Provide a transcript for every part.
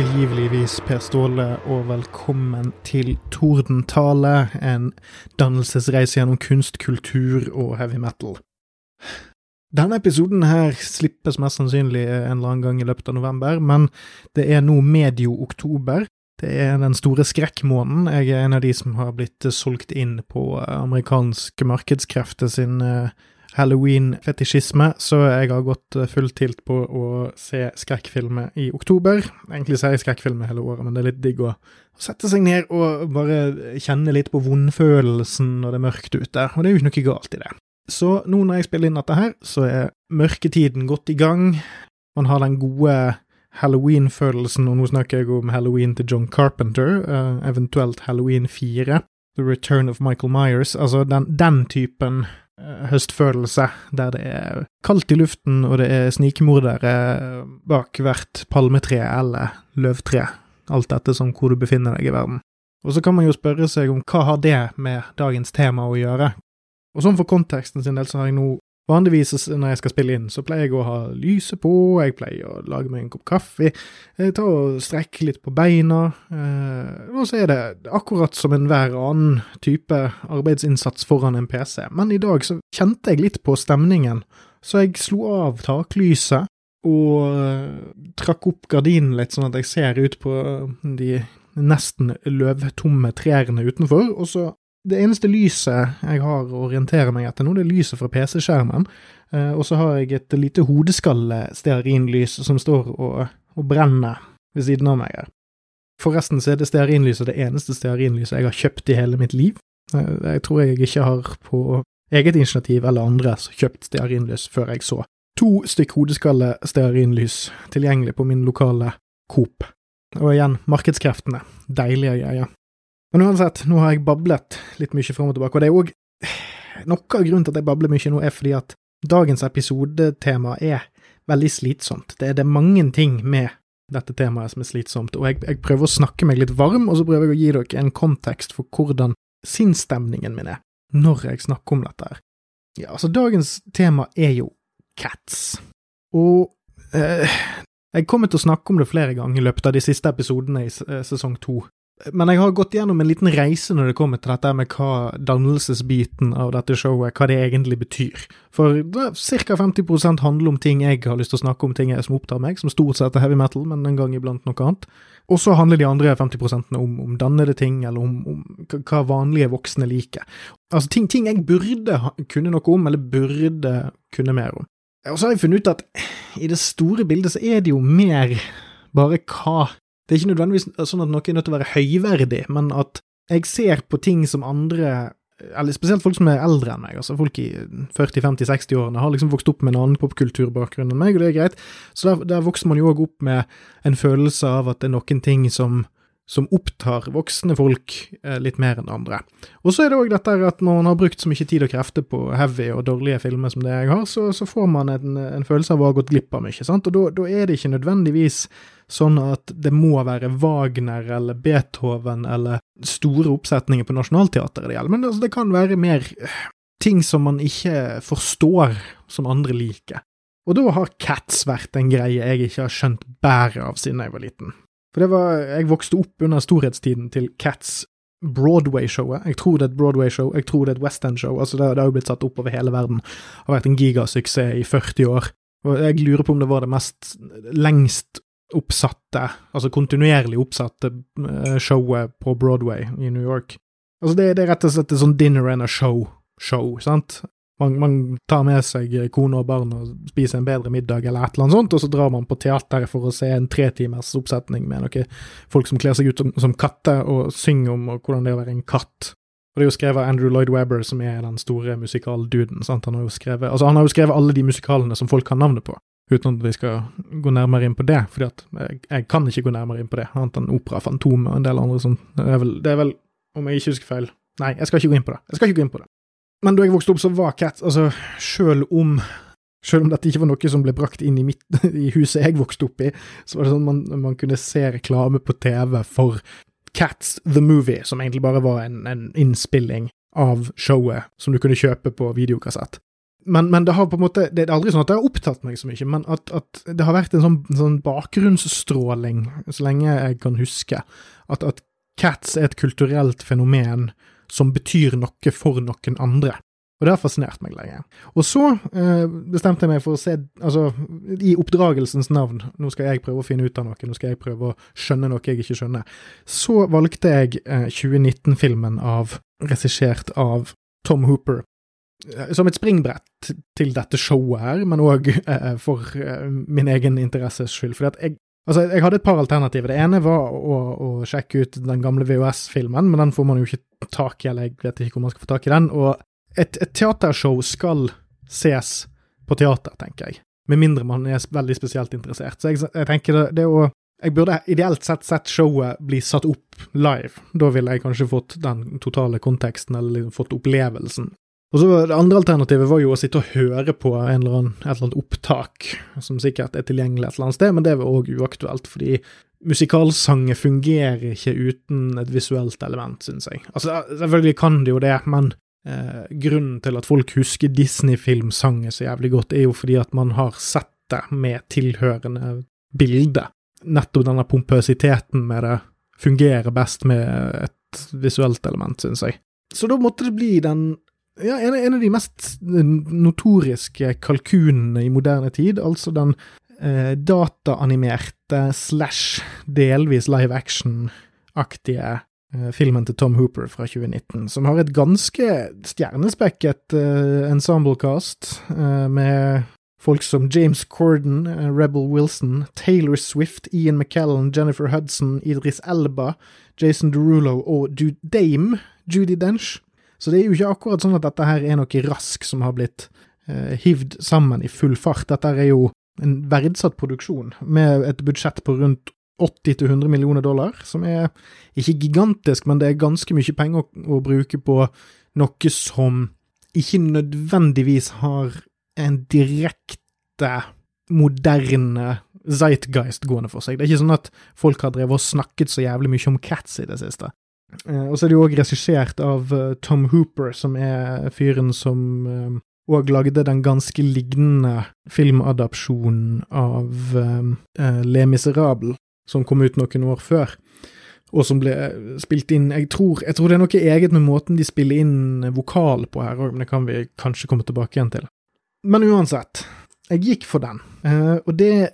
tilgiveligvis Per Ståle, og velkommen til Tordentale, en dannelsesreise gjennom kunst, kultur og heavy metal. Denne episoden her slippes mest sannsynlig en eller annen gang i løpet av november, men det er nå medio oktober. Det er den store skrekkmåneden. Jeg er en av de som har blitt solgt inn på amerikanske markedskrefter sin uh, halloween-fetisjisme, så jeg har gått eh, full tilt på å se skrekkfilmer i oktober. Egentlig ser jeg skrekkfilmer hele året, men det er litt digg å sette seg ned og bare kjenne litt på vondfølelsen når det er mørkt ute, og det er jo ikke noe galt i det. Så nå når jeg spiller inn dette her, så er mørketiden godt i gang. Man har den gode halloween-følelsen, og nå snakker jeg om halloween til John Carpenter, uh, eventuelt halloween 4. The Return of Michael Myers, altså den, den typen Eh, høstfølelse, der det er kaldt i luften, og det er snikmordere bak hvert palmetre eller løvtre, alt dette som hvor du befinner deg i verden. Og så kan man jo spørre seg om hva har det med dagens tema å gjøre? Og sånn for konteksten sin del så har jeg nå Vanligvis når jeg skal spille inn, så pleier jeg å ha lyset på, jeg pleier å lage meg en kopp kaffe, tar og strekker litt på beina, eh, og så er det akkurat som enhver annen type arbeidsinnsats foran en PC. Men i dag så kjente jeg litt på stemningen, så jeg slo av taklyset og eh, trakk opp gardinen litt, sånn at jeg ser ut på de nesten løvtomme trærne utenfor, og så det eneste lyset jeg har å orientere meg etter nå, det er lyset fra PC-skjermen. Eh, og så har jeg et lite hodeskalle-stearinlys som står og, og, brenner ved siden av meg her. Forresten så er det stearinlyset det eneste stearinlyset jeg har kjøpt i hele mitt liv. Eh, jeg tror jeg ikke har på eget initiativ eller andres kjøpt stearinlys før jeg så to stykk hodeskalle-stearinlys tilgjengelig på min lokale Coop. Og igjen, markedskreftene. Deilige greier. Men uansett, nå har jeg bablet litt mye fram og tilbake, og det er òg Noe av grunnen til at jeg babler mye nå, er fordi at dagens episodetema er veldig slitsomt. Det er, det mange ting med dette temaet som er slitsomt, og jeg, jeg, prøver å snakke meg litt varm, og så prøver jeg å gi dere en kontekst for hvordan sinnsstemningen min er når jeg snakker om dette her. Ja, altså, dagens tema er jo cats, og eh, jeg kommer til å snakke om det flere ganger i løpet av de siste episodene i eh, sesong to, men jeg har gått gjennom en liten reise når det kommer til dette med hva dannelsesbiten av dette showet, hva det egentlig betyr. For ca. 50% handler om ting jeg har lyst til å snakke om, ting jeg som opptar meg, som stort sett er heavy metal, men en gang iblant noe annet. Og så handler de andre 50 om, om dannede ting, eller om, om, hva vanlige voksne liker. Altså ting, ting jeg burde kunne noe om, eller burde kunne mer om. Og så har jeg funnet ut at i det store bildet så er det jo mer bare hva det er ikke nødvendigvis sånn at noe er nødt til å være høyverdig, men at jeg ser på ting som andre eller spesielt folk som er eldre enn meg, altså folk i 40-50-60-årene, har liksom vokst opp med en annen popkulturbakgrunn enn meg, og det er greit. Så der, der vokser man jo òg opp med en følelse av at det er noen ting som som opptar voksne folk eh, litt mer enn andre. Og så er det òg dette at når man har brukt så mye tid og krefter på heavy og dårlige filmer som det jeg har, så, så får man en, en, følelse av å ha gått glipp av mye, sant, og da er det ikke nødvendigvis sånn at det må være Wagner eller Beethoven eller store oppsetninger på Nationaltheatret det gjelder, men altså, det kan være mer eh, ting som man ikke forstår som andre liker. Og da har Cats vært en greie jeg ikke har skjønt bæret av siden jeg var liten. For det var Jeg vokste opp under storhetstiden til Cats Broadway-showet. Jeg tror det er et Broadway-show, jeg tror det er et West End-show. Altså det, det, har jo blitt satt opp over hele verden. Har vært en gigasuksess i 40 år. Og jeg lurer på om det var det mest lengst oppsatte, altså kontinuerlig oppsatte eh, showet på Broadway i New York. Altså det, det er rett og slett et sånn dinner and a show-show, sant? Man, man, tar med seg kone og barn og spiser en bedre middag eller et eller annet sånt, og så drar man på teateret for å se en tretimers oppsetning med noen folk som kler seg ut som, som katter og synger om hvordan det er å være en katt. Og det er jo skrevet av Andrew Lloyd Webber, som er den store musikalduden. sant? Han har jo skrevet, altså han har jo skrevet alle de musikalene som folk kan navnet på, uten at vi skal gå nærmere inn på det, at jeg, jeg kan ikke gå nærmere inn på det, annet enn Opera, Fantomet og en del andre sånn. Det det er vel om jeg ikke husker feil Nei, jeg skal ikke gå inn på det. Jeg skal ikke gå inn på det. Men da jeg vokste opp, så var Cat Altså, sjøl om selv om dette ikke var noe som ble brakt inn i, mitt, i huset jeg vokste opp i, så var det sånn man, man kunne se reklame på TV for Cats The Movie, som egentlig bare var en, en innspilling av showet som du kunne kjøpe på videokassett. Men, men, det har på en måte, det er aldri sånn at det har opptatt meg så mye, men at, at det har vært en sånn, sånn, bakgrunnsstråling så lenge jeg kan huske. At, at Cats er et kulturelt fenomen som betyr noe for noen andre. Og det har fascinert meg lenge. Og så eh, bestemte jeg meg for å se, altså i oppdragelsens navn, nå skal jeg prøve å finne ut av noe, nå skal jeg prøve å skjønne noe jeg ikke skjønner, så valgte jeg eh, 2019-filmen av, regissert av Tom Hooper, eh, som et springbrett til dette showet her, men òg eh, for eh, min egen interesses skyld. Fordi at jeg Altså, jeg hadde et par alternativer. Det ene var å, å sjekke ut den gamle VHS-filmen, men den får man jo ikke tak i, eller jeg vet ikke hvor man skal få tak i den. Og et, et teatershow skal ses på teater, tenker jeg. Med mindre man er veldig spesielt interessert. Så jeg, jeg tenker det, det å jeg burde ideelt sett sett showet bli satt opp live. Da ville jeg kanskje fått den totale konteksten, eller liksom fått opplevelsen. Og så Det andre alternativet var jo å sitte og høre på eller annen, et eller annet opptak, som sikkert er tilgjengelig et eller annet sted, men det var òg uaktuelt, fordi musikalsanger fungerer ikke uten et visuelt element, syns jeg. Altså, selvfølgelig kan det jo det, men Eh, grunnen til at folk husker Disney-filmsanger så jævlig godt, er jo fordi at man har sett det med tilhørende bilde. Nettopp denne pompøsiteten med det fungerer best med et visuelt element, syns jeg. Så da måtte det bli den ja, en, en av de mest notoriske kalkunene i moderne tid, altså den eh, dataanimerte slash delvis live action-aktige Eh, filmen til Tom Hooper fra 2019, som har et ganske stjernespekket eh, ensemblecast, eh, med folk som James Corden, uh, Rebel Wilson, Taylor Swift, Ian McKellen, Jennifer Hudson, Idris Elba, Jason Derulo og Dame Judy Dench. Så det er jo ikke akkurat sånn at dette her er noe rask som har blitt eh, hivd sammen i full fart. Dette er jo en verdsatt produksjon, med et budsjett på rundt 80-100 millioner dollar, som er ikke gigantisk, men det er ganske mye penger å, å, bruke på noe som ikke nødvendigvis har en direkte moderne Zeitgeist gående for seg. Det er ikke sånn at folk har drevet og snakket så jævlig mye om Cats i det siste. Eh, og så er det jo òg regissert av uh, Tom Hooper, som er fyren som òg uh, lagde den ganske lignende filmadapsjonen av Le Miserable, som kom ut noen år før, og som ble spilt inn jeg tror, jeg tror det er noe eget med måten de spiller inn vokal på her òg, men det kan vi kanskje komme tilbake igjen til. Men uansett, jeg gikk for den, og det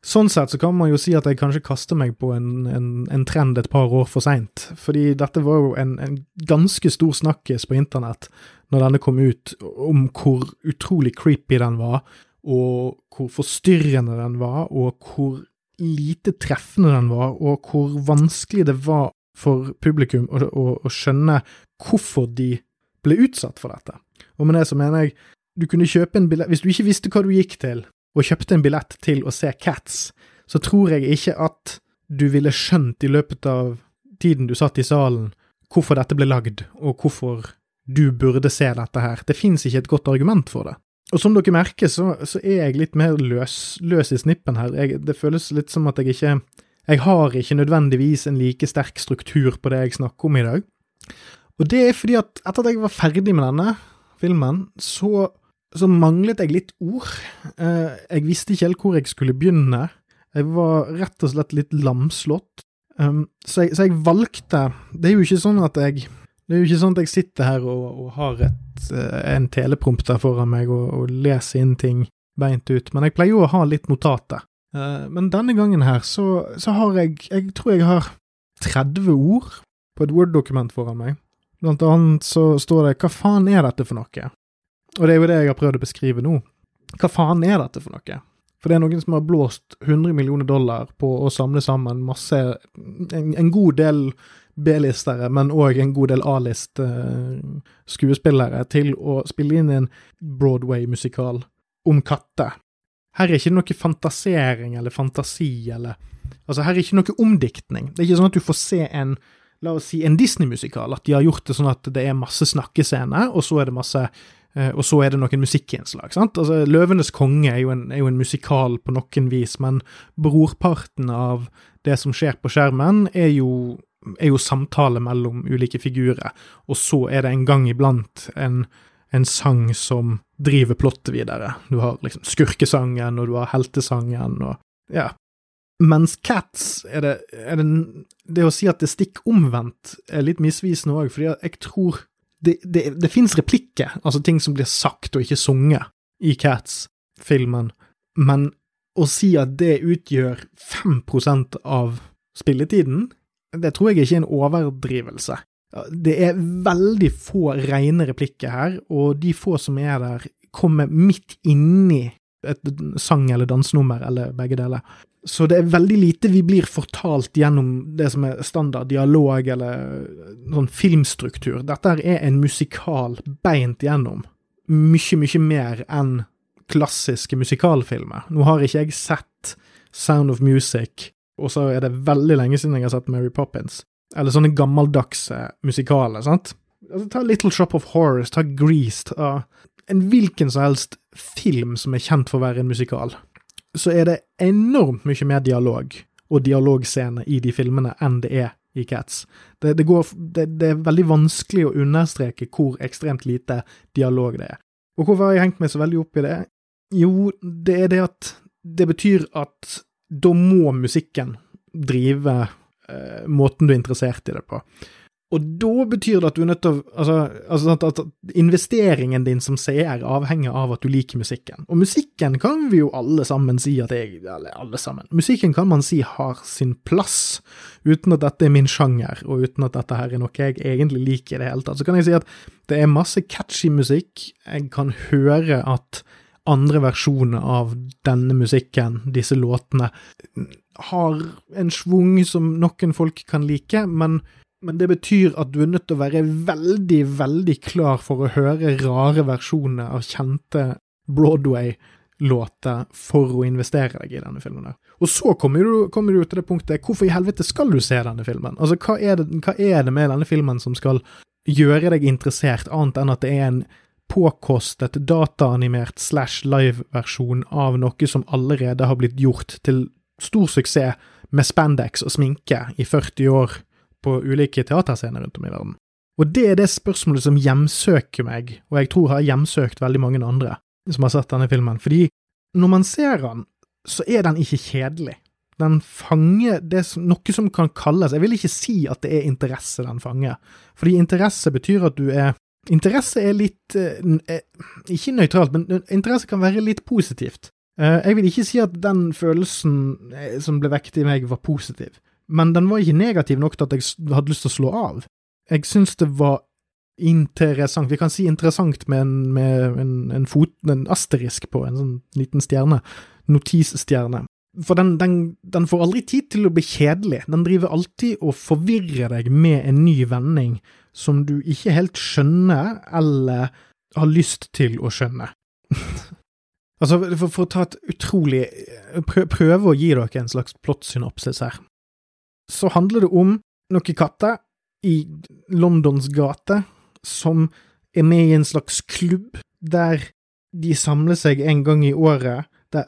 Sånn sett så kan man jo si at jeg kanskje kaster meg på en, en, en trend et par år for seint, fordi dette var jo en, en ganske stor snakkis på internett når denne kom ut, om hvor utrolig creepy den var, og hvor forstyrrende den var, og hvor lite treffende den var, og hvor vanskelig det var for publikum å, å, å skjønne hvorfor de ble utsatt for dette. Og med det så mener jeg, du kunne kjøpe en billett Hvis du ikke visste hva du gikk til, og kjøpte en billett til å se Cats, så tror jeg ikke at du ville skjønt i løpet av tiden du satt i salen, hvorfor dette ble lagd, og hvorfor du burde se dette her. Det fins ikke et godt argument for det. Og som dere merker, så, så er jeg litt mer løs, løs i snippen her. Jeg, det føles litt som at jeg ikke Jeg har ikke nødvendigvis en like sterk struktur på det jeg snakker om i dag. Og det er fordi at etter at jeg var ferdig med denne filmen, så, så manglet jeg litt ord. Eh, jeg visste ikke helt hvor jeg skulle begynne. Jeg var rett og slett litt lamslått. Um, så, jeg, så jeg valgte Det er jo ikke sånn at jeg det er jo ikke sånn at jeg sitter her og, og har et, eh, en teleprompter foran meg og, og, leser inn ting beint ut, men jeg pleier jo å ha litt notater. Uh, men denne gangen her så, så, har jeg Jeg tror jeg har 30 ord på et Word-dokument foran meg. Blant annet så står det 'Hva faen er dette for noe?' Og det er jo det jeg har prøvd å beskrive nå. Hva faen er dette for noe? For det er noen som har blåst 100 millioner dollar på å samle sammen masse En, en god del B-listere, men òg en god del A-list-skuespillere til å spille inn en Broadway-musikal om katter. Her er ikke noe fantasering eller fantasi eller Altså, her er ikke noe omdiktning. Det er ikke sånn at du får se en La oss si en Disney-musikal, at de har gjort det sånn at det er masse snakkescener, og så er det masse eh, og så er det noen musikkinnslag. sant? Altså, 'Løvenes konge' er jo, en, er jo en musikal på noen vis, men brorparten av det som skjer på skjermen, er jo er jo samtale mellom ulike figurer, og så er det en gang iblant en, en sang som driver plottet videre. Du har liksom skurkesangen, og du har heltesangen, og ja. Mens Cats er det, er det Det å si at det er stikk omvendt, er litt misvisende òg, fordi jeg tror det, det, det fins replikker, altså ting som blir sagt og ikke sunget, i Cats-filmen, men å si at det utgjør 5% av spilletiden, det tror jeg ikke er en overdrivelse. Det er veldig få rene replikker her, og de få som er der, kommer midt inni et sang- eller dansenummer, eller begge deler. Så det er veldig lite vi blir fortalt gjennom det som er standard dialog eller sånn filmstruktur. Dette er en musikal beint gjennom. Mye, mye mer enn klassiske musikalfilmer. Nå har ikke jeg sett Sound of Music, og så er det veldig lenge siden jeg har sett Mary Poppins. Eller sånne gammeldagse musikaler, sant? Altså, ta Little Shop of Horrors, ta Greased, ta en hvilken som helst film som er kjent for å være en musikal. Så er det enormt mye mer dialog og dialogscener i de filmene enn det er i Cats. Det, det, går, det, det er veldig vanskelig å understreke hvor ekstremt lite dialog det er. Og hvorfor har jeg hengt meg så veldig opp i det? Jo, det er det at det betyr at da må musikken drive eh, måten du er interessert i det på. Og da betyr det at du er nødt til å altså, altså at, at, investeringen din som seer avhenger av at du liker musikken. Og musikken kan vi jo alle sammen si at jeg Eller alle sammen. Musikken kan man si har sin plass, uten at dette er min sjanger, og uten at dette her er noe jeg egentlig liker i det hele tatt. Så kan jeg si at det er masse catchy musikk. Jeg kan høre at andre versjoner av denne musikken, disse låtene, har en schwung som noen folk kan like, men, men, det betyr at du er nødt til å være veldig, veldig klar for å høre rare versjoner av kjente Broadway-låter for å investere deg i denne filmen. Og så kommer du, kommer du, til det punktet hvorfor i helvete skal du se denne filmen? Altså, hva er, det, hva er det med denne filmen som skal gjøre deg interessert, annet enn at det er en påkostet dataanimert slash live-versjon av noe som allerede har blitt gjort til stor suksess med spandex og sminke i 40 år på ulike teaterscener rundt om i verden. Og det er det spørsmålet som hjemsøker meg, og jeg tror har hjemsøkt veldig mange andre som har sett denne filmen, fordi når man ser den, så er den ikke kjedelig. Den fanger som, noe som kan kalles Jeg vil ikke si at det er interesse den fanger, fordi interesse betyr at du er Interesse er litt eh, eh, Ikke nøytralt, men interesse kan være litt positivt. Eh, jeg vil ikke si at den følelsen som ble vekket i meg, var positiv, men den var ikke negativ nok til at jeg hadde lyst til å slå av. Jeg syns det var interessant. Vi kan si interessant med en, med en, en, fot, en asterisk på, en sånn liten stjerne. Notisstjerne. For den, den, den, får aldri tid til å bli kjedelig. Den driver alltid og forvirrer deg med en ny vending som du ikke helt skjønner, eller har lyst til å skjønne. altså, for, for, å ta et utrolig Prøve å gi dere en slags plottsynopsis her. Så handler det om noen katter i Londons gate som er med i en slags klubb der de samler seg en gang i året, der,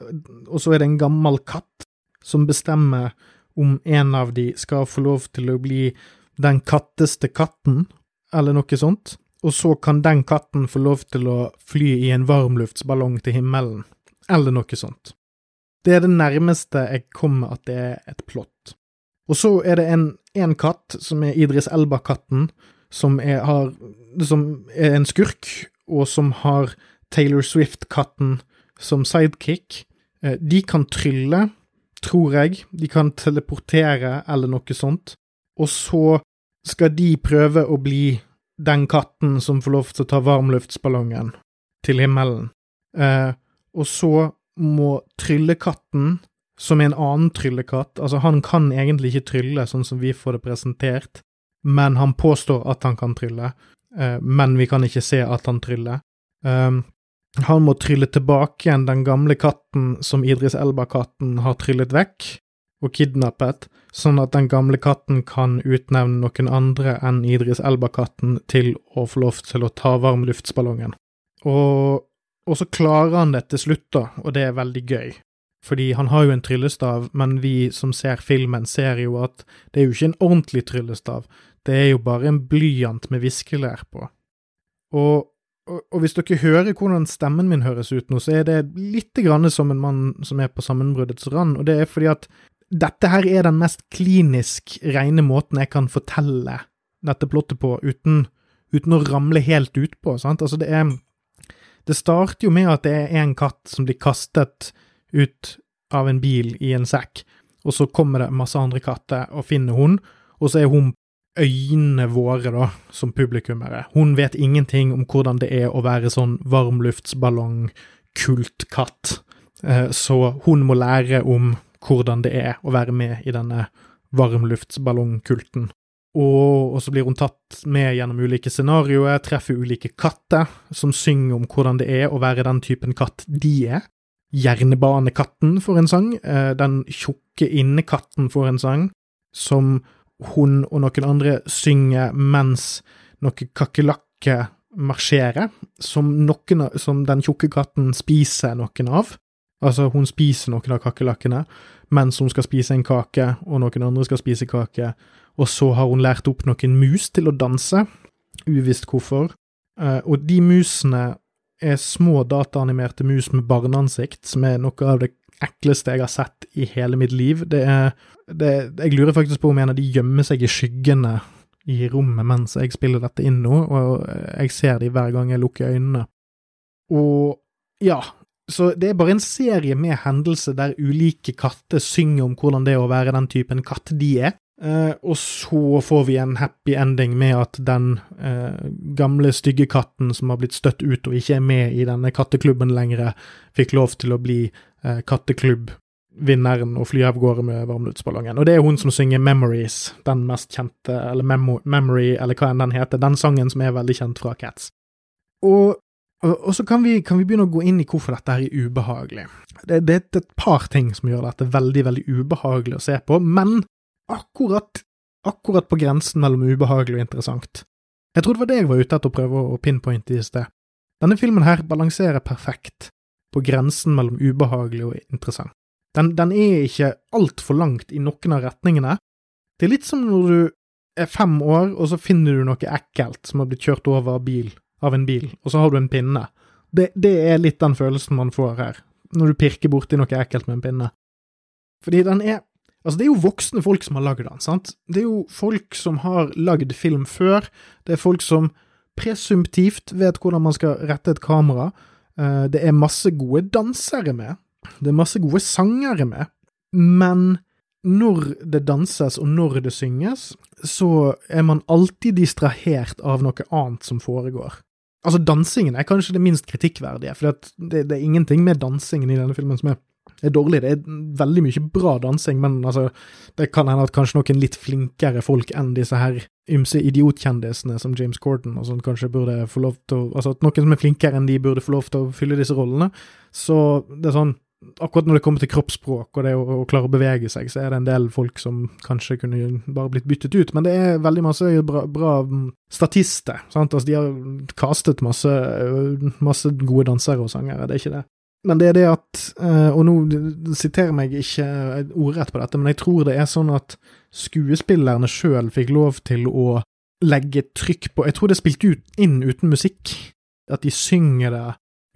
og så er det en gammel katt som bestemmer om en av de skal få lov til å bli den katteste katten, eller noe sånt, og så kan den katten få lov til å fly i en varmluftsballong til himmelen, eller noe sånt. Det er det nærmeste jeg kommer at det er et plott. Og så er det en, en katt, som er Idris Elba-katten, som, som er, en skurk, og som har Taylor Swift-katten som sidekick. Eh, de kan trylle, tror jeg, de kan teleportere eller noe sånt, og så skal de prøve å bli den katten som får lov til å ta varmluftsballongen til himmelen. Eh, og så må tryllekatten, som er en annen tryllekatt Altså, han kan egentlig ikke trylle sånn som vi får det presentert, men han påstår at han kan trylle, eh, men vi kan ikke se at han tryller. Um, han må trylle tilbake igjen den gamle katten som Idris Elba-katten har tryllet vekk, og kidnappet, sånn at den gamle katten kan utnevne noen andre enn Idris Elba-katten til å få lov til å ta varmluftsballongen. Og, og så klarer han det til slutt, da, og det er veldig gøy. Fordi han har jo en tryllestav, men vi som ser filmen, ser jo at det er jo ikke en ordentlig tryllestav, det er jo bare en blyant med viskelær på. Og og, og, hvis dere hører hvordan stemmen min høres ut nå, så er det litt grann som en mann som er på sammenbruddets rand, og det er fordi at dette her er den mest klinisk rene måten jeg kan fortelle dette plottet på, uten, uten å ramle helt utpå, sant. Altså, det er Det starter jo med at det er en katt som blir kastet ut av en bil i en sekk, og så kommer det masse andre katter og finner hun, og så er hun øynene våre, da, som publikummere. Hun vet ingenting om hvordan det er å være sånn varmluftsballong-kultkatt, eh, så hun må lære om hvordan det er å være med i denne varmluftsballongkulten. Og, og så blir hun tatt med gjennom ulike scenarioer, treffer ulike katter som synger om hvordan det er å være den typen katt de er. Jernbanekatten får en sang, eh, den tjukke innekatten får en sang, som hun og noen andre synger mens noen kakerlakker marsjerer, som, noen, som den tjukke katten spiser noen av. Altså, hun spiser noen av kakerlakkene mens hun skal spise en kake, og noen andre skal spise kake, og så har hun lært opp noen mus til å danse, uvisst hvorfor, eh, og de musene er små dataanimerte mus med barneansikt, som er noe av det ekleste jeg har sett i hele mitt liv. Det er, det, jeg lurer faktisk på om en av de gjemmer seg i skyggene i rommet mens jeg spiller dette inn nå, og jeg ser de hver gang jeg lukker øynene. Og ja, så det er bare en serie med hendelser der ulike katter synger om hvordan det er å være den typen katt de er. Uh, og så får vi en happy ending med at den uh, gamle, stygge katten som har blitt støtt ut og ikke er med i denne katteklubben lenger, fikk lov til å bli uh, katteklubbvinneren og fly av gårde med varmluftsballongen. Og det er hun som synger Memories, den mest kjente, eller Memo Memory, eller hva enn den heter, den sangen som er veldig kjent fra Cats. Og, og, og så kan vi, kan vi, begynne å gå inn i hvorfor dette her er ubehagelig. Det, det er et par ting som gjør dette veldig, veldig ubehagelig å se på, men akkurat, akkurat på grensen mellom ubehagelig og interessant. Jeg tror det var det jeg var ute etter å prøve å pinpointe i sted. Denne filmen her balanserer perfekt på grensen mellom ubehagelig og interessant. Den, den er ikke altfor langt i noen av retningene. Det er litt som når du er fem år, og så finner du noe ekkelt som har blitt kjørt over av, bil, av en bil, og så har du en pinne. Det, det er litt den følelsen man får her, når du pirker borti noe ekkelt med en pinne. Fordi den er Altså, det er jo voksne folk som har lagd den, sant? Det er jo folk som har lagd film før. Det er folk som presumptivt vet hvordan man skal rette et kamera. Eh, det er masse gode dansere med. Det er masse gode sangere med. Men når det danses og når det synges, så er man alltid distrahert av noe annet som foregår. Altså, dansingen er kanskje det minst kritikkverdige, for det, det er ingenting med dansingen i denne filmen som er er dårlig. Det er veldig mye bra dansing, men altså, det kan hende at kanskje noen litt flinkere folk enn disse her ymse idiotkjendisene som James Corden og sånn kanskje burde få lov til å Altså at noen som er flinkere enn de burde få lov til å fylle disse rollene. Så det er sånn Akkurat når det kommer til kroppsspråk og det å, å, klare å bevege seg, så er det en del folk som kanskje kunne bare blitt byttet ut. Men det er veldig masse bra, bra statister. sant? Altså, de har kastet masse, masse gode dansere og sangere, det er ikke det. Men det er det at, eh, og nå siterer meg ikke ordrett på dette, men jeg tror det er sånn at skuespillerne sjøl fikk lov til å legge trykk på Jeg tror det er spilt ut, inn uten musikk. At de synger det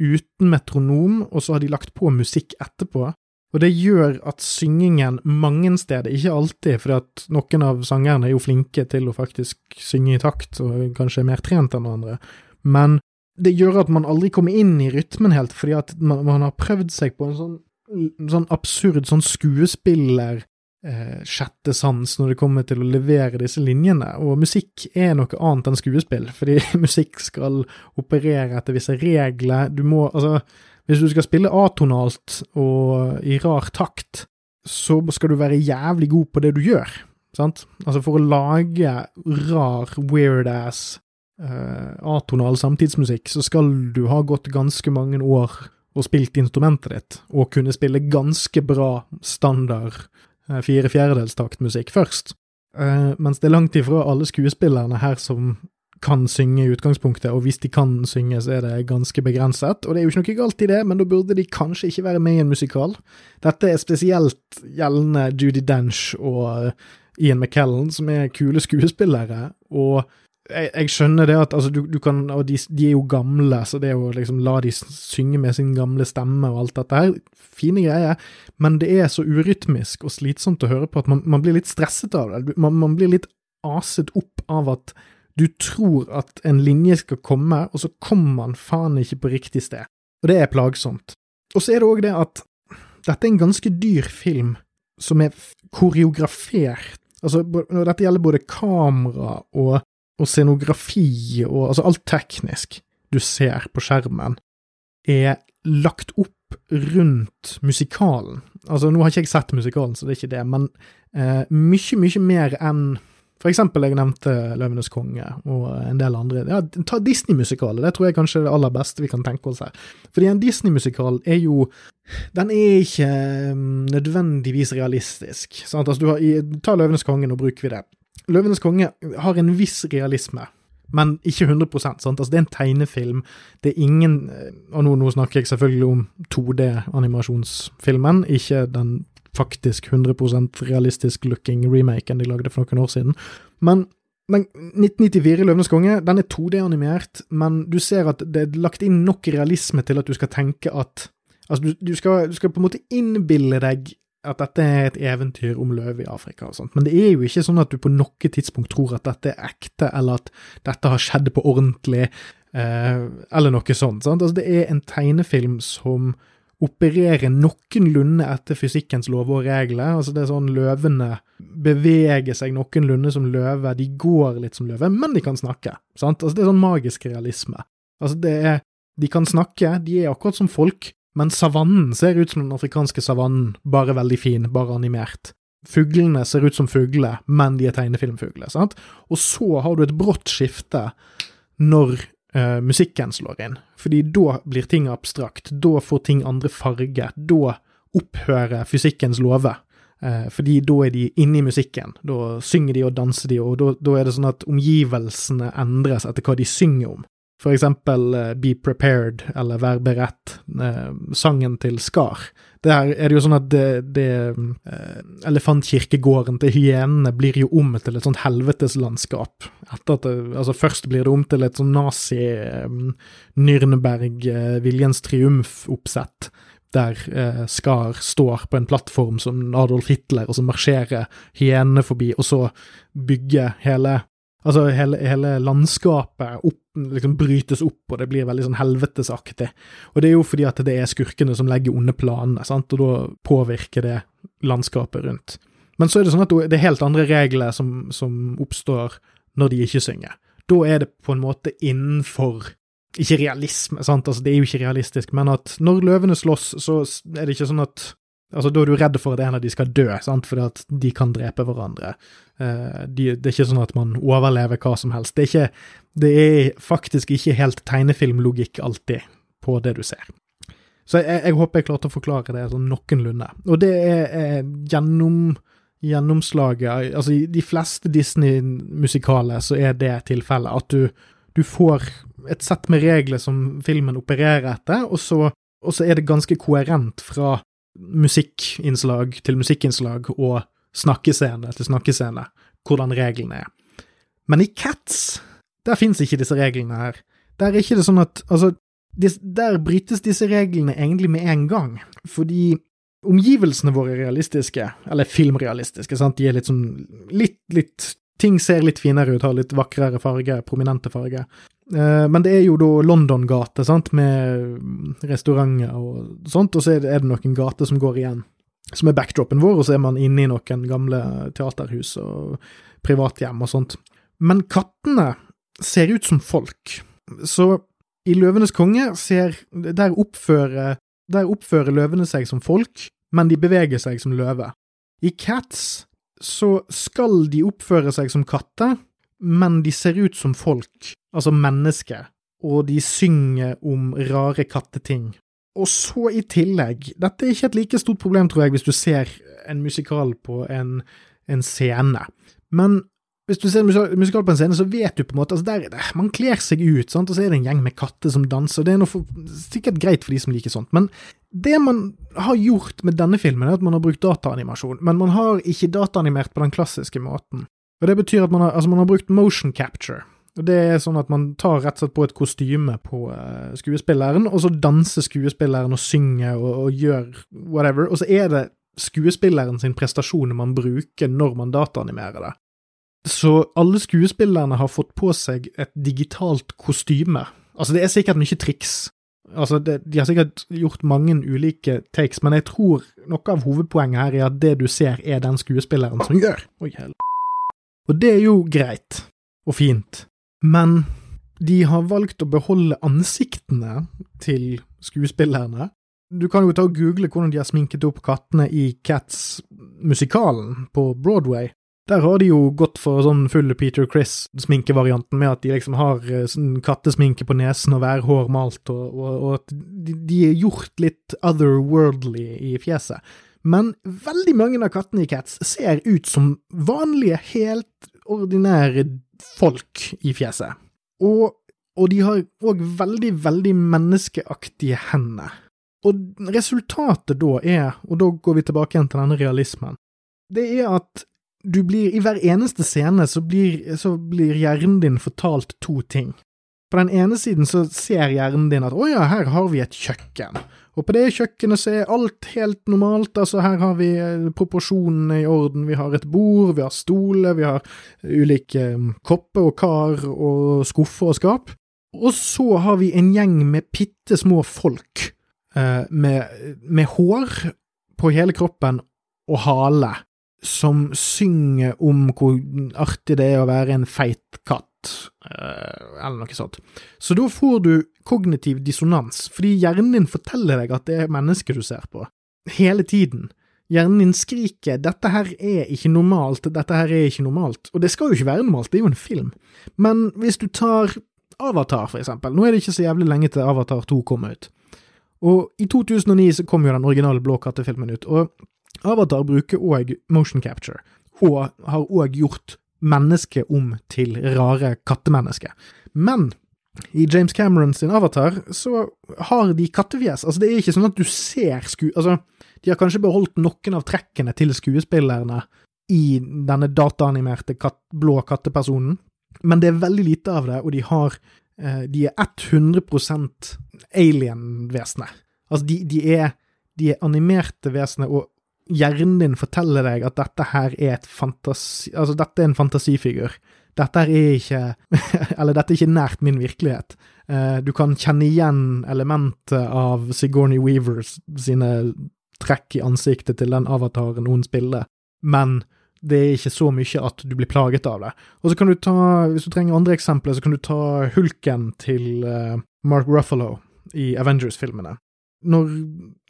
uten metronom, og så har de lagt på musikk etterpå. Og det gjør at syngingen mange steder, ikke alltid, for at noen av sangerne er jo flinke til å faktisk synge i takt, og kanskje er mer trent enn andre, men det gjør at man aldri kommer inn i rytmen helt, fordi at man, man har prøvd seg på en sånn, sånn absurd sånn skuespiller eh, sjette sans når det kommer til å levere disse linjene, og musikk er noe annet enn skuespill, fordi musikk skal operere etter visse regler, du må, altså, hvis du skal spille atonalt og i rar takt, så skal du være jævlig god på det du gjør, sant? Altså, for å lage rar, weird ass uh, atonal samtidsmusikk, så skal du ha gått ganske mange år og spilt instrumentet ditt, og kunne spille ganske bra standard uh, fire fjerdedelstaktmusikk først. Uh, mens det er langt ifra alle skuespillerne her som kan synge i utgangspunktet, og hvis de kan synge, så er det ganske begrenset. Og det er jo ikke noe galt i det, men da burde de kanskje ikke være med i en musikal. Dette er spesielt gjeldende Judy Dench og Ian McKellen, som er kule skuespillere, og jeg, jeg, skjønner det at altså, du, du kan, og de, de, er jo gamle, så det å liksom la de synge med sin gamle stemme og alt dette her, fine greier, men det er så urytmisk og slitsomt å høre på at man, man blir litt stresset av det. Man, man, blir litt aset opp av at du tror at en linje skal komme, og så kommer man faen ikke på riktig sted. Og det er plagsomt. Og så er det òg det at dette er en ganske dyr film som er koreografert. Altså, dette gjelder både kamera og og scenografi og altså alt teknisk du ser på skjermen, er lagt opp rundt musikalen. Altså, nå har ikke jeg sett musikalen, så det er ikke det, men eh, mye, mye mer enn for eksempel, jeg nevnte Løvenes konge og en del andre. Ja, ta Disney-musikaler, det tror jeg kanskje er det aller beste vi kan tenke oss her. Fordi en Disney-musikal er jo Den er ikke um, nødvendigvis realistisk. Sant? Altså, har, ta Løvenes konge, nå bruker vi det. Løvenes konge har en viss realisme, men ikke 100 sant? Altså, det er en tegnefilm. Det er ingen Og nå, nå snakker jeg selvfølgelig om 2D-animasjonsfilmen, ikke den faktisk 100 realistisk looking remaken de lagde for noen år siden. Men men 1994 Løvenes konge den er 2D-animert, men du ser at det er lagt inn nok realisme til at du skal tenke at Altså, du, du, skal, du skal, på en måte innbille deg at dette er et eventyr om løv i Afrika og sånt, men det er jo ikke sånn at du på noe tidspunkt tror at dette er ekte, eller at dette har skjedd på ordentlig, eh, eller noe sånt. Sant? Altså, det er en tegnefilm som opererer noenlunde etter fysikkens lover og regler. Altså det er sånn Løvene beveger seg noenlunde som løve, de går litt som løve, men de kan snakke. sant? Altså Det er sånn magisk realisme. Altså det er, De kan snakke, de er akkurat som folk, men savannen ser ut som den afrikanske savannen, bare veldig fin, bare animert. Fuglene ser ut som fugler, men de er tegnefilmfugler. sant? Og så har du et brått skifte når uh, musikken slår inn, fordi da blir ting abstrakt, da får ting andre farger, da opphører fysikkens lover. Uh, fordi da er de inne i musikken, da synger de og danser de, og da, da er det sånn at omgivelsene endres etter hva de synger om. For eksempel uh, Be Prepared eller Vær beredt, uh, sangen til Skar. Der er det jo sånn at det, det uh, Elefantkirkegården til hyenene blir jo om til et sånt helveteslandskap. Etter at det, altså Først blir det om til et sånn nazi-Nürnberg, Viljens triumf-oppsett. Der Skar står på en plattform som Adolf Hitler, og så marsjerer hyenene forbi, og så bygger hele Altså, hele, hele landskapet opp, liksom brytes opp, og det blir veldig sånn helvetesaktig. Og det er jo fordi at det er skurkene som legger onde planene, sant, og da påvirker det landskapet rundt. Men så er det sånn at det er helt andre regler som, som oppstår når de ikke synger. Da er det på en måte innenfor ikke realisme, sant, altså det er jo ikke realistisk, men at når løvene slåss, så er det ikke sånn at Altså, Da er du redd for at en av de skal dø, sant, fordi at de kan drepe hverandre. Uh, de, det er ikke sånn at man overlever hva som helst. Det er, ikke, det er faktisk ikke helt tegnefilmlogikk alltid på det du ser. Så jeg, jeg, håper jeg klarte å forklare det sånn noenlunde. Og det er, er gjennom, gjennomslaget Altså, i de fleste Disney-musikaler så er det tilfellet. At du, du, får et sett med regler som filmen opererer etter, og så, og så er det ganske koherent fra musikkinnslag til musikkinnslag og snakkescene til snakkescene, hvordan reglene er. Men i Cats, der fins ikke disse reglene her. Der er ikke det sånn at Altså, der brytes disse reglene egentlig med en gang, fordi omgivelsene våre er realistiske, eller filmrealistiske, sant, de er litt sånn litt, litt Ting ser litt finere ut, har litt vakrere farger, prominente farger. Eh, men det er jo da London-gate, sant, med restauranter og sånt, og så er det, noen gater som går igjen, som er backdropen vår, og så er man inne i noen gamle teaterhus og privathjem og sånt. Men kattene ser ut som folk, så i Løvenes konge ser Der oppfører, der oppfører løvene seg som folk, men de beveger seg som løve. I Cats så skal de oppføre seg som katter, men de ser ut som folk, altså mennesker, og de synger om rare katteting. Og så i tillegg, dette er ikke et like stort problem, tror jeg, hvis du ser en musikal på en, en scene, men hvis du ser en musikal på en scene, så vet du på en måte altså der, Man kler seg ut, sant? og så er det en gjeng med katter som danser. Det er noe for, sikkert greit for de som liker sånt, men det man har gjort med denne filmen, er at man har brukt dataanimasjon, men man har ikke dataanimert på den klassiske måten. Og Det betyr at man har, altså man har brukt motion capture, Det er sånn at man tar rett og slett på et kostyme på uh, skuespilleren, og så danser skuespilleren og synger og, og, gjør whatever, og så er det skuespilleren sin prestasjon man bruker når man dataanimerer det. Så alle skuespillerne har fått på seg et digitalt kostyme. Altså, det er sikkert mye triks. Altså, det, De har sikkert gjort mange ulike takes, men jeg tror noe av hovedpoenget her er at det du ser, er den skuespilleren som gjør. Oi, hell. Og det er jo greit og fint, men de har valgt å beholde ansiktene til skuespillerne. Du kan jo ta og google hvordan de har sminket opp kattene i Cats-musikalen på Broadway. Der har de jo gått for sånn full Peter Chris-sminkevarianten, med at de liksom har eh, sånn kattesminke på nesen og værhår malt, og, og, og at de, de er gjort litt otherworldly i fjeset. Men veldig mange av kattene i Cats ser ut som vanlige, helt ordinære folk i fjeset. Og, og de har òg veldig, veldig menneskeaktige hender. Og resultatet da er, og da går vi tilbake igjen til denne realismen, det er at du blir, i hver eneste scene så blir, så blir hjernen din fortalt to ting. På den ene siden så ser hjernen din at å ja, her har vi et kjøkken. Og på det kjøkkenet så er alt helt normalt, altså her har vi eh, proporsjonene i orden, vi har et bord, vi har stoler, vi har ulike mm, kopper og kar og skuffer og skap. Og så har vi en gjeng med bitte små folk eh, med, med hår på hele kroppen og hale, som synger om hvor artig det er å være en feit katt Eh, eller noe sånt. Så da får du kognitiv dissonans, fordi hjernen din forteller deg at det er mennesket du ser på, hele tiden. Hjernen din skriker 'dette her er ikke normalt', 'dette her er ikke normalt', og det skal jo ikke være normalt, det er jo en film. Men hvis du tar Avatar, for eksempel, nå er det ikke så jævlig lenge til Avatar 2 kommer ut, og i 2009 så kom jo den originale Blå kattefilmen ut, og Avatar bruker òg motion capture, og har òg gjort menneske om til rare kattemenneske. Men i James Cameron sin Avatar så har de kattefjes. Altså, det er ikke sånn at du ser sku... Altså, de har kanskje beholdt noen av trekkene til skuespillerne i denne dataanimerte kat blå kattepersonen, men det er veldig lite av det, og de har eh, De er 100 alien-vesener. Altså, de, de, er, de er animerte vesener, og hjernen din forteller deg at dette her er fantasi... Altså, dette er en fantasifigur. Dette er ikke Eller dette er ikke nært min virkelighet. Uh, du kan kjenne igjen elementet av Sigourney Weavers sine trekk i ansiktet til den avataren hun spiller, men det er ikke så mye at du blir plaget av det. Og så kan du ta, hvis du trenger andre eksempler, så kan du ta hulken til uh, Mark Ruffalo i Avengers-filmene når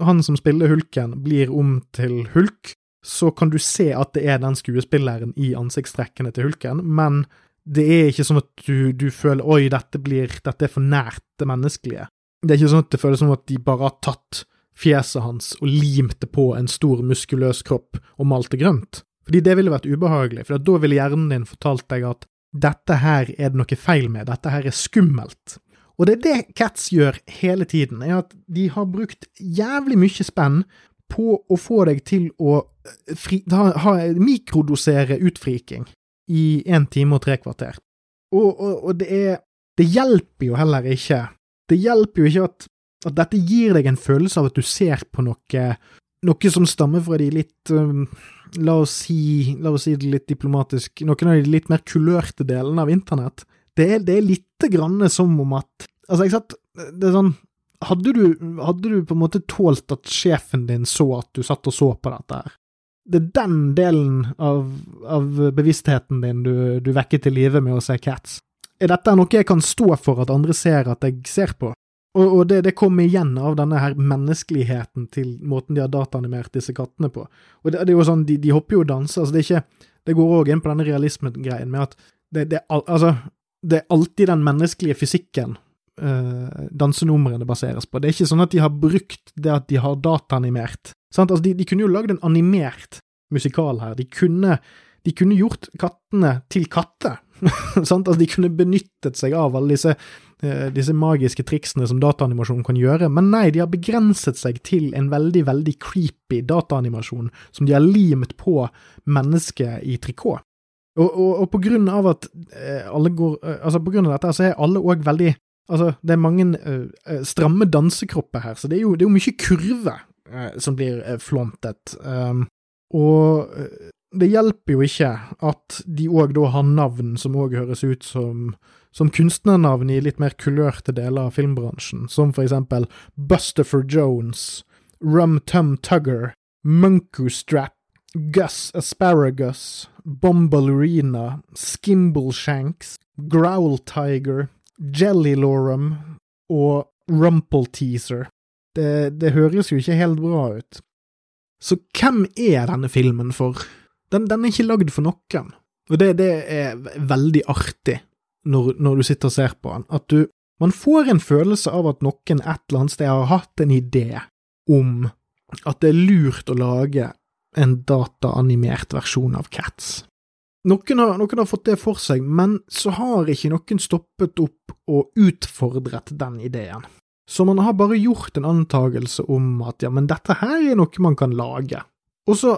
han som spiller hulken, blir om til hulk, så kan du se at det er den skuespilleren i ansiktstrekkene til hulken, men det er ikke sånn at du, du føler oi, dette, blir, dette er for nært det menneskelige. Det er ikke sånn at det føles som at de bare har tatt fjeset hans og limt det på en stor, muskuløs kropp og malt det grønt. Fordi det ville vært ubehagelig, for da ville hjernen din fortalt deg at dette her er det noe feil med, dette her er skummelt. Og det er det Cats gjør hele tiden, er at de har brukt jævlig mye spenn på å få deg til å eh, fri, ha, ha, mikrodosere utfriking i én time og tre kvarter. Og, og, og det er Det hjelper jo heller ikke. Det hjelper jo ikke at, at, dette gir deg en følelse av at du ser på noe, noe som stammer fra de litt um, La oss si, la oss si det litt diplomatisk, noen av de litt mer kulørte delene av internett. Det er, det er litt grann som om at Altså, ikke sant, det er sånn hadde du, hadde du på en måte tålt at sjefen din så at du satt og så på dette her? Det er den delen av, av bevisstheten din du, du vekker til live med å se Cats. Er dette noe jeg kan stå for at andre ser at jeg ser på? Og, og det, det kommer igjen av denne her menneskeligheten til måten de har dataanimert disse kattene på. Og det, det er jo sånn, de, de hopper jo og danser, altså det Det går òg inn på denne realismegreien med at det, det, altså, det er alltid den menneskelige fysikken uh, dansenumrene baseres på. Det er ikke sånn at de har brukt det at de har dataanimert. Altså, de, de, kunne jo lagd en animert musikal her. De kunne, de kunne gjort kattene til katter. altså, de kunne benyttet seg av alle disse, uh, disse magiske triksene som dataanimasjon kan gjøre, men nei, de har begrenset seg til en veldig, veldig creepy dataanimasjon som de har limt på mennesket i trikot. Og, og, og på grunn av at eh, alle går eh, Altså, på grunn av dette, så er alle òg veldig Altså, det er mange uh, stramme dansekropper her, så det er jo, det er jo mye kurve uh, som blir uh, flåntet. Um, og eh, det hjelper jo ikke at de òg da har navn som òg høres ut som, som kunstnernavn i litt mer kulørte deler av filmbransjen, som for eksempel Busterfor Jones, Rum Tum Tugger, Munku Strap, Gus Asparagus, Bombalurina, Skimbleshanks, Growl Tiger, Jellylorum og Rumpelteaser. Det, det høres jo ikke helt bra ut. Så hvem er denne filmen for? Den, den er ikke lagd for noen, og det, det er veldig artig når, når, du sitter og ser på den, at du Man får en følelse av at noen et eller annet sted har hatt en idé om at det er lurt å lage en dataanimert versjon av Cats. Noen har, noen har, fått det for seg, men så har ikke noen stoppet opp og utfordret den ideen. Så man har bare gjort en antagelse om at ja, men dette her er noe man kan lage. Og så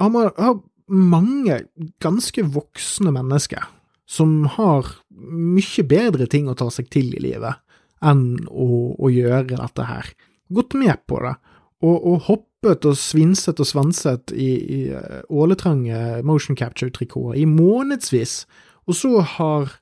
har man har mange ganske voksne mennesker som har mye bedre ting å ta seg til i livet enn å, å gjøre dette her, gått med på det, og, og hoppet og svinset og svanset i, i eh, åletrange motion capture-trikoter i månedsvis, og så har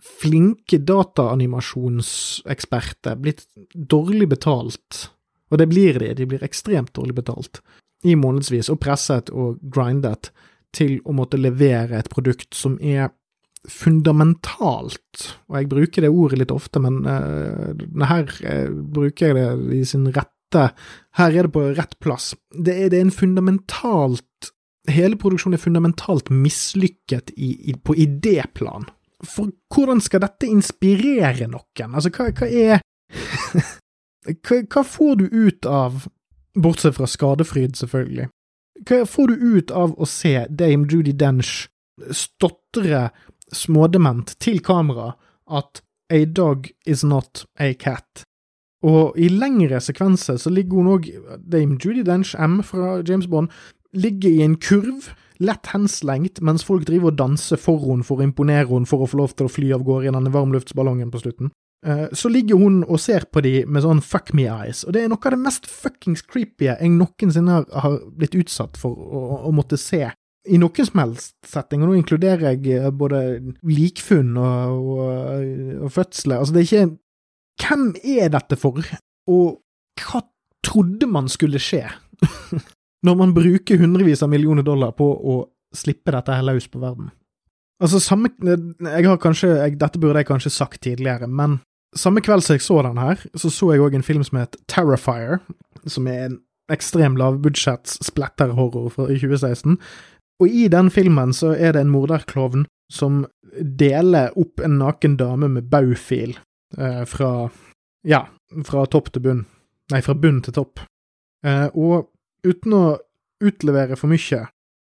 flinke dataanimasjonseksperter blitt dårlig betalt, og det blir de, de blir ekstremt dårlig betalt, i månedsvis, og presset og grindet til å måtte levere et produkt som er fundamentalt, og jeg bruker det ordet litt ofte, men uh, her uh, bruker jeg det i sin rett dette her er det på rett plass. Det er, det er en fundamentalt Hele produksjonen er fundamentalt mislykket i, i, på idéplan. For hvordan skal dette inspirere noen? Altså, hva, hva er hva, hva får du ut av, bortsett fra skadefryd, selvfølgelig, hva får du ut av å se Dame Judy Dench stotre smådement til kamera at a dog is not a cat? Og i lengre sekvenser så ligger hun òg Dame Judy Dench, M fra James Bond, ligger i en kurv, lett henslengt, mens folk driver og danser for henne for å imponere henne for å få lov til å fly av gårde i denne varmluftsballongen på slutten. Eh, så ligger hun og ser på de med sånn fuck me eyes, og det er noe av det mest fuckings creepy jeg noensinne har blitt utsatt for å, å måtte se i noen som helst setting, og nå inkluderer jeg eh, både likfunn og, og, og fødsler. Altså, det er ikke hvem er dette for, og hva trodde man skulle skje når man bruker hundrevis av millioner dollar på å slippe dette her løs på verden? Altså, samme jeg har kanskje, jeg, Dette burde jeg kanskje sagt tidligere, men samme kveld som jeg så den her, så så jeg òg en film som het Terrifier, som er en ekstrem lavbudsjetts splatterhorror fra 2016. Og i den filmen så er det en morderklovn som deler opp en naken dame med baufil fra ja, fra topp til bunn. Nei, fra bunn til topp. Eh, og uten å utlevere for mye,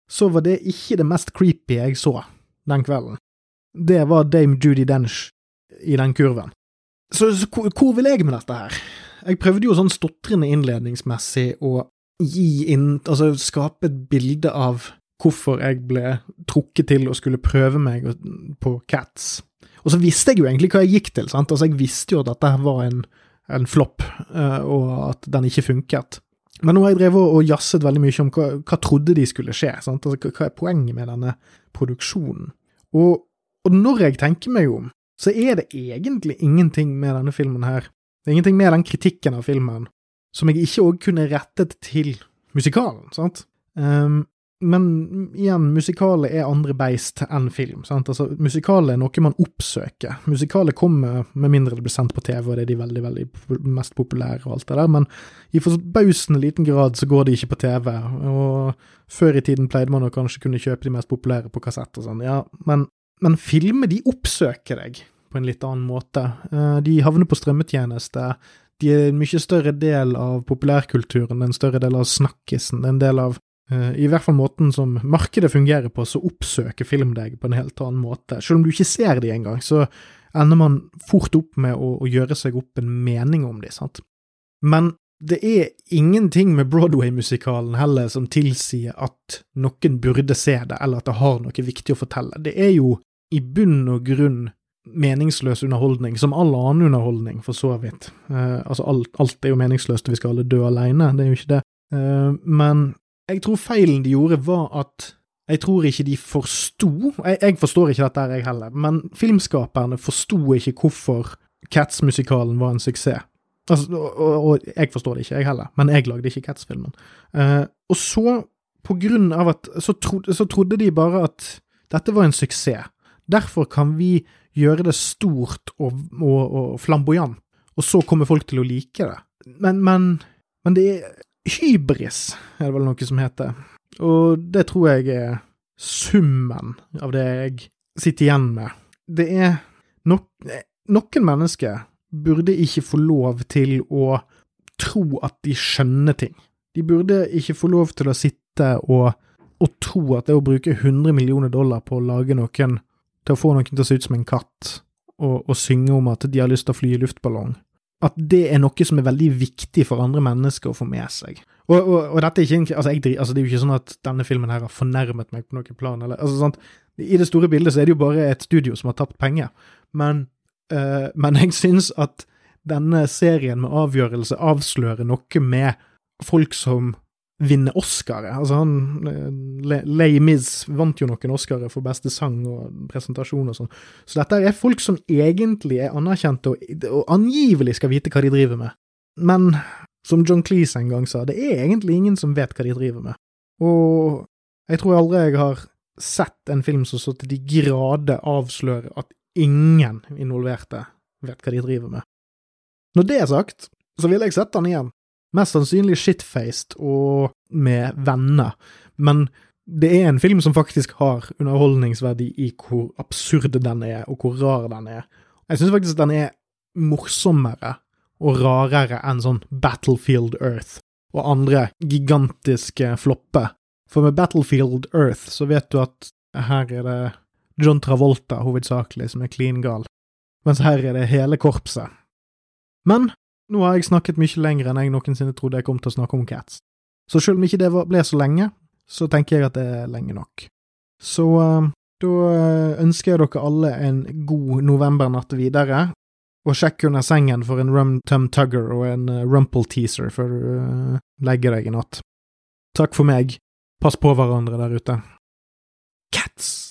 så var det ikke det mest creepy jeg så den kvelden. Det var Dame Judy Dench i den kurven. Så, så hvor vil jeg med dette her? Jeg prøvde jo sånn stotrende innledningsmessig å gi inn Altså skape et bilde av hvorfor jeg ble trukket til å skulle prøve meg på Cats. Og så visste jeg jo egentlig hva jeg gikk til, sant. Altså, jeg visste jo at dette var en, en flopp, uh, og at den ikke funket. Men nå har jeg drevet og jazzet veldig mye om hva, hva trodde de skulle skje, sant. Altså, hva er poenget med denne produksjonen? Og, og når jeg tenker meg om, så er det egentlig ingenting med denne filmen her. Det er ingenting med den kritikken av filmen som jeg ikke òg kunne rettet til musikalen, sant. Um, men igjen, musikalet er andre beist enn film. sant? Altså, Musikalet er noe man oppsøker. Musikalet kommer med mindre det blir sendt på TV, og det er de veldig veldig mest populære og alt det der, men i forbausende liten grad så går de ikke på TV. Og før i tiden pleide man å kanskje kunne kjøpe de mest populære på kassett og sånn, ja, men, men filmer de oppsøker deg på en litt annen måte. Eh, de havner på strømmetjeneste. De er en mye større del av populærkulturen, en større del av snakkisen, en del av I hvert fall måten som markedet fungerer på, så oppsøker film deg på en helt annen måte. Selv om du ikke ser de engang, så ender man fort opp med å, å gjøre seg opp en mening om de, sant. Men det er ingenting med Broadway-musikalen heller som tilsier at noen burde se det, eller at det har noe viktig å fortelle. Det er jo i bunn og grunn meningsløs underholdning, som all annen underholdning, for så vidt. Eh, altså, alt, alt, er jo meningsløst, vi skal alle dø alene, det er jo ikke det. Eh, men jeg tror feilen de gjorde, var at jeg tror ikke de forsto jeg, jeg, forstår ikke dette, jeg heller, men filmskaperne forsto ikke hvorfor Cats-musikalen var en suksess. Altså, og, og, og, jeg forstår det ikke, jeg heller, men jeg lagde ikke Cats-filmen. Uh, og så, på grunn av at så, tro, så trodde de bare at dette var en suksess. Derfor kan vi gjøre det stort og, og flamboyant, og så kommer folk til å like det. Men, men, men, det er hybris, er det vel noe som heter, og det tror jeg er summen av det jeg sitter igjen med. Det er nok, Noen mennesker burde ikke få lov til å tro at de skjønner ting. De burde ikke få lov til å sitte og, og tro at det å bruke 100 millioner dollar på å lage noen til å få noen til å se ut som en katt, og, og synge om at de har lyst til å fly i luftballong, at det er noe som er veldig viktig for andre mennesker å få med seg. Og, og, og dette er ikke altså, jeg, altså, Det er jo ikke sånn at denne filmen her har fornærmet meg på noen plan. Eller, altså, sant? I det store bildet så er det jo bare et studio som har tapt penger. Men, uh, men jeg syns at denne serien med avgjørelse avslører noe med folk som vinne Oscaret. Altså han Lay Les Mis vant jo noen Oscarer for beste sang og presentasjon og sånn. Så dette er folk som egentlig er anerkjente og, og, angivelig skal vite hva de driver med. Men som John Cleese en gang sa, det er egentlig ingen som vet hva de driver med. Og jeg tror aldri jeg har sett en film som så til de grader avslører at ingen involverte vet hva de driver med. Når det er sagt, så ville jeg sett den igjen. Mest sannsynlig shitfaced og med venner, men det er en film som faktisk har underholdningsverdi i hvor absurd den er, og hvor rar den er. Jeg syns faktisk den er morsommere og rarere enn sånn Battlefield Earth og andre gigantiske flopper. For med Battlefield Earth så vet du at her er det John Travolta hovedsakelig som er clean gal, mens her er det hele korpset. Men nå har jeg snakket mye lenger enn jeg noensinne trodde jeg kom til å snakke om Cats. Så selv om ikke det ble så lenge, så tenker jeg at det er lenge nok. Så uh, da eh, ønsker jeg dere alle en god novembernatt videre, og sjekk under sengen for en Rum Tum Tugger og en uh, Rumple Teaser før du legger deg i natt. Takk for meg. Pass på hverandre der ute. Cats!